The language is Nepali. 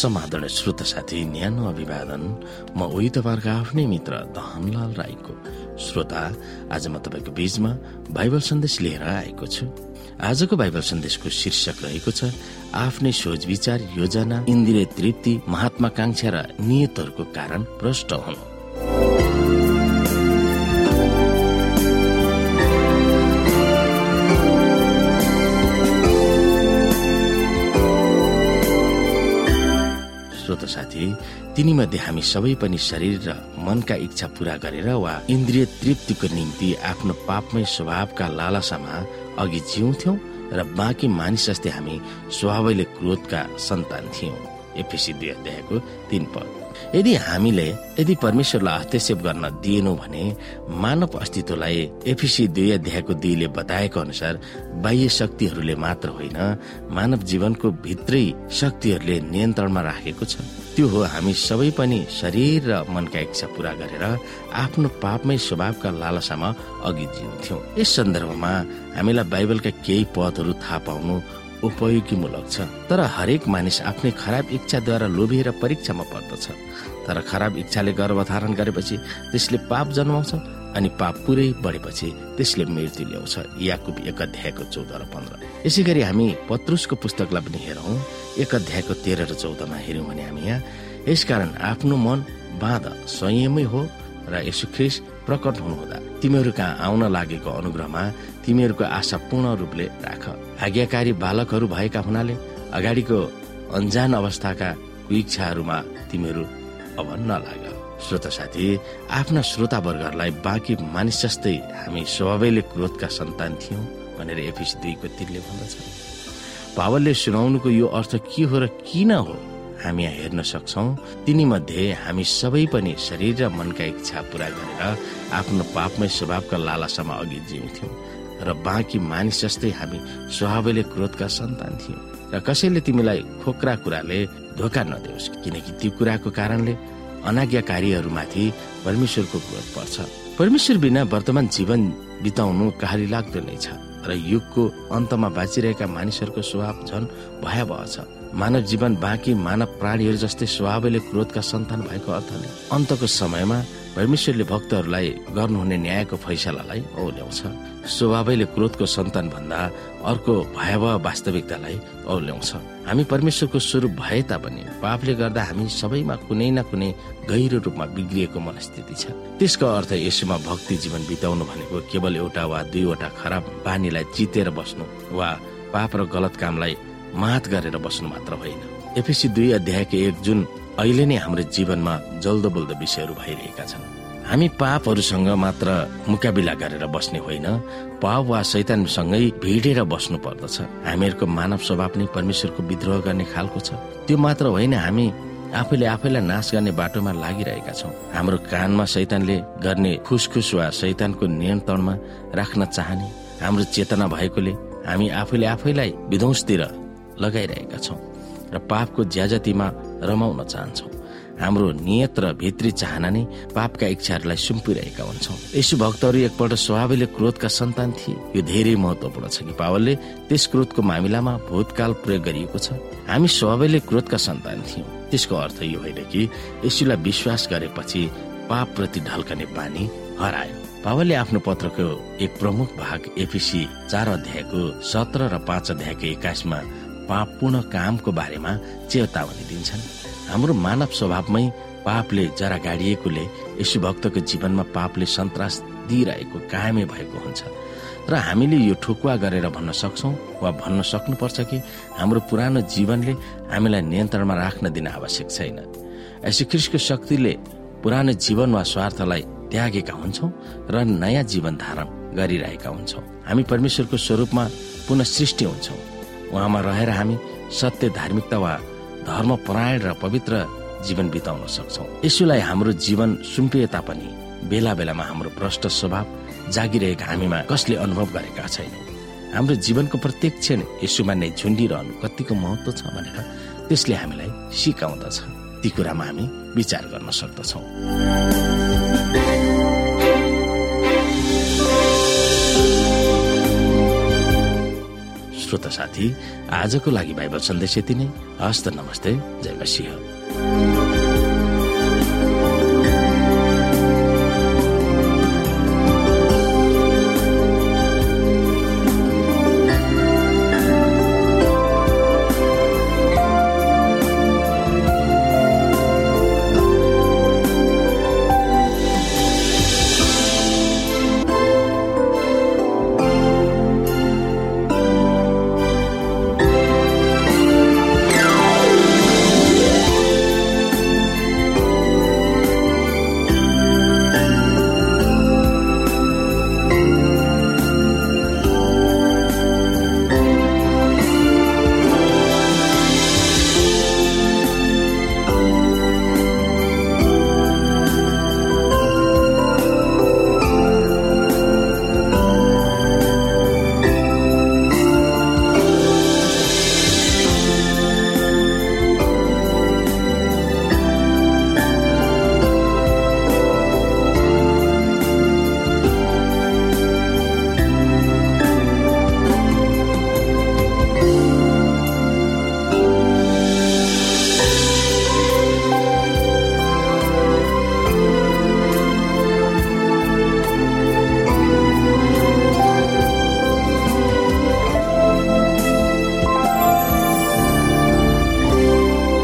समाधान श्रोत साथी न्यानो अभिवादन। म उही तपाईँहरूको आफ्नै मित्र धनलाल राईको श्रोता। आज म तपाईँको बीचमा बाइबल सन्देश लिएर आएको छु। आजको बाइबल सन्देशको शीर्षक रहेको छ आफ्नै सोच विचार योजना इन्द्रिय तृप्ति महात्माकांक्षा र नियतहरूको कारण भ्रष्ट हुनु। तिनीमध्ये हामी सबै पनि शरीर र मनका इच्छा पूरा गरेर वा इन्द्रिय तृप्तिको निम्ति आफ्नो पापमय स्वभावका लालसामा अघि जिउँथ्यौं र बाँकी मानिस जस्तै हामी स्वभावैले क्रोधका सन्तान थियौं। एफिसी दुई अध्यायको तीन पद। यदि हामीले यदि परमेश्वरलाई हस्तक्षेप गर्न दिएनौ भने मानव अस्तित्वलाई एफिसी दुई अध्यायको दुईले बताएको अनुसार बाह्य शक्तिहरूले मात्र होइन मानव जीवनको भित्रै शक्तिहरूले नियन्त्रणमा राखेको छ त्यो हो हामी सबै पनि शरीर र मनका इच्छा पूरा गरेर आफ्नो पापमै स्वभावका लालसामा अघि जिउँथ्यौं। यस सन्दर्भमा हामीलाई बाइबलका केही पदहरू थाहा पाउनु उपयोगीमूलक छ। तर हरेक मानिस आफ्नै खराब इच्छाद्वारा लोभिएर परीक्षामा पर्दछ। तर खराब इच्छाले गर्भधारण गरेपछि त्यसले पाप जन्माउँछ अनि पाप पुरै बढेपछि त्यसले मृत्यु ल्याउँछ। याकुब एक अध्यायको चौध र पन्ध्र। यसै गरी हामी पत्रुसको पुस्तकलाई पनि हेरौँ। एक अध्यायको तेह्र र चौधमा हेऱ्यौँ भने हामी यहाँ यसकारण आफ्नो मन बाँध संयमै हो र यसो ख्रिस प्रकट हुनुहुँदा तिमीहरू कहाँ आउन लागेको अनुग्रहमा तिमीहरूको आशा पूर्ण रूपले राख। आज्ञाकारी बालकहरू भएका हुनाले अगाडिको अन्जान अवस्थाका इच्छाहरूमा तिमीहरू अब नलाग श्रोता साथी आफ्ना श्रोतावर्गहरूलाई बाँकी मानिस जस्तै हामी स्वभावैले क्रोधका सन्तान थियौँ भनेर एफिस दुईको तिनले भन्दछ। पावलले सुनाउनुको यो अर्थ के हो र किन हो हामी यहाँ हेर्न सक्छौ। तिनी मध्ये हामी सबै पनि शरीर र मनका इच्छा पूरा गरेर आफ्नो पापमय स्वभावका लालासम्म अघि जिउँथ्यौँ र बाँकी मानिस जस्तै हामी स्वभावले क्रोधका सन्तान थियौँ। र कसैले तिमीलाई खोक्रा कुराले धोका नदेओस् किनकि त्यो कुराको कारणले अनाज्ञाकारीहरूमाथि परमेश्वरको क्रोध पर्छ। परमेश्वर बिना वर्तमान जीवन बिताउनु कहाली लाग्दो नै छ र युगको अन्तमा बाँचिरहेका मानिसहरूको स्वभाव झन भयावह छ। मानव जीवन बाँकी मानव प्राणीहरू जस्तै स्वभावले क्रोधका सन्तान भएको अर्थले अन्तको समयमा परमेश्वरले भक्तहरूलाई गर्नुहुने न्यायको फैसलालाई औल्याउँछ स्वभावैले क्रोधको सन्तान भन्दा अर्को भयावह वास्तविकतालाई औल्याउँछ हामी परमेश्वरको स्वरूप भए तापनि पापले गर्दा हामी सबैमा कुनै न कुनै गहिरो रूपमा बिग्रिएको मनस्थिति छ। त्यसको अर्थ यसोमा भक्ति जीवन बिताउनु भनेको केवल एउटा वा दुईवटा खराब बानीलाई चितेर बस्नु वा पाप र गलत कामलाई मात गरेर बस्नु मात्र होइन। एफिसी दुई अध्यायको एक जुन अहिले नै हाम्रो जीवनमा जल्दो बल्दो विषयहरू भइरहेका छन्। हामी पापहरूसँग मात्र मुकाबिला गरेर बस्ने होइन पाप वा शैतानसँगै भिडेर बस्नु पर्दछ। हामीहरूको मानव स्वभाव नै परमेश्वरको विद्रोह गर्ने खालको छ। त्यो मात्र होइन हामी आफैले आफैलाई नाश गर्ने बाटोमा लागिरहेका छौँ। हाम्रो कानमा शैतानले गर्ने खुसखुस वा शैतानको नियन्त्रणमा राख्न चाहने हाम्रो चेतना भएकोले हामी आफैले आफैलाई विध्वंसतिर लगाइरहेका छौँ। र पापको ज्याजतीमा रमाउन चाहन्छौँ। हाम्रो नियत र भित्री चाहना नै पापका इच्छाहरूलाई सुम्पिरहेका हुन्छौँ। यसो भक्तहरू एकपल्ट स्वभावले क्रोधका सन्तान थिए। यो धेरै महत्वपूर्ण छ कि पावलले त्यस क्रोधको मामिलामा भूतकाल प्रयोग गरिएको छ। हामी स्वभावले क्रोधका सन्तान थियौँ। त्यसको अर्थ यो होइन कि यसुलाई विश्वास गरेपछि पाप प्रति ढल्कने बानी हरायो। पावलले आफ्नो पत्रको एक प्रमुख भाग एपिसी चार अध्यायको सत्र र पाँच अध्यायको एक्काइसमा पापपूर्ण कामको बारेमा चेतावनी दिन्छन्। हाम्रो मानव स्वभावमै पापले जरा गाडिएकोले भक्तको जीवनमा पापले सन्तास दिइरहेको कायमै भएको हुन्छ। र हामीले यो ठोकुवा गरेर भन्न सक्छौ वा भन्न सक्नुपर्छ कि हाम्रो पुरानो जीवनले हामीलाई नियन्त्रणमा राख्न दिन आवश्यक छैन। यसो ख्रिसको शक्तिले पुरानो जीवन वा स्वार्थलाई त्यागेका हुन्छौँ र नयाँ जीवन धारण गरिरहेका हुन्छौँ। हामी परमेश्वरको स्वरूपमा पुनः सृष्टि हुन्छौँ। उहाँमा रहेर हामी सत्य धार्मिकता वा धर्म परायण र पवित्र जीवन बिताउन सक्छौ। यसुलाई हाम्रो जीवन सुम्पिए तापनि बेला बेलामा हाम्रो भ्रष्ट स्वभाव जागिरहेका हामीमा कसले अनुभव गरेका छैन। हाम्रो जीवनको प्रत्येक क्षण यसुमा नै झुन्डिरहनु कतिको महत्व छ भनेर त्यसले हामीलाई सिकाउँदछ। ती कुरामा हामी विचार गर्न सक्दछौँ। श्रोता साथी आजको लागि बाइबल सन्देश यति नै। हस्त नमस्ते जय मसिंह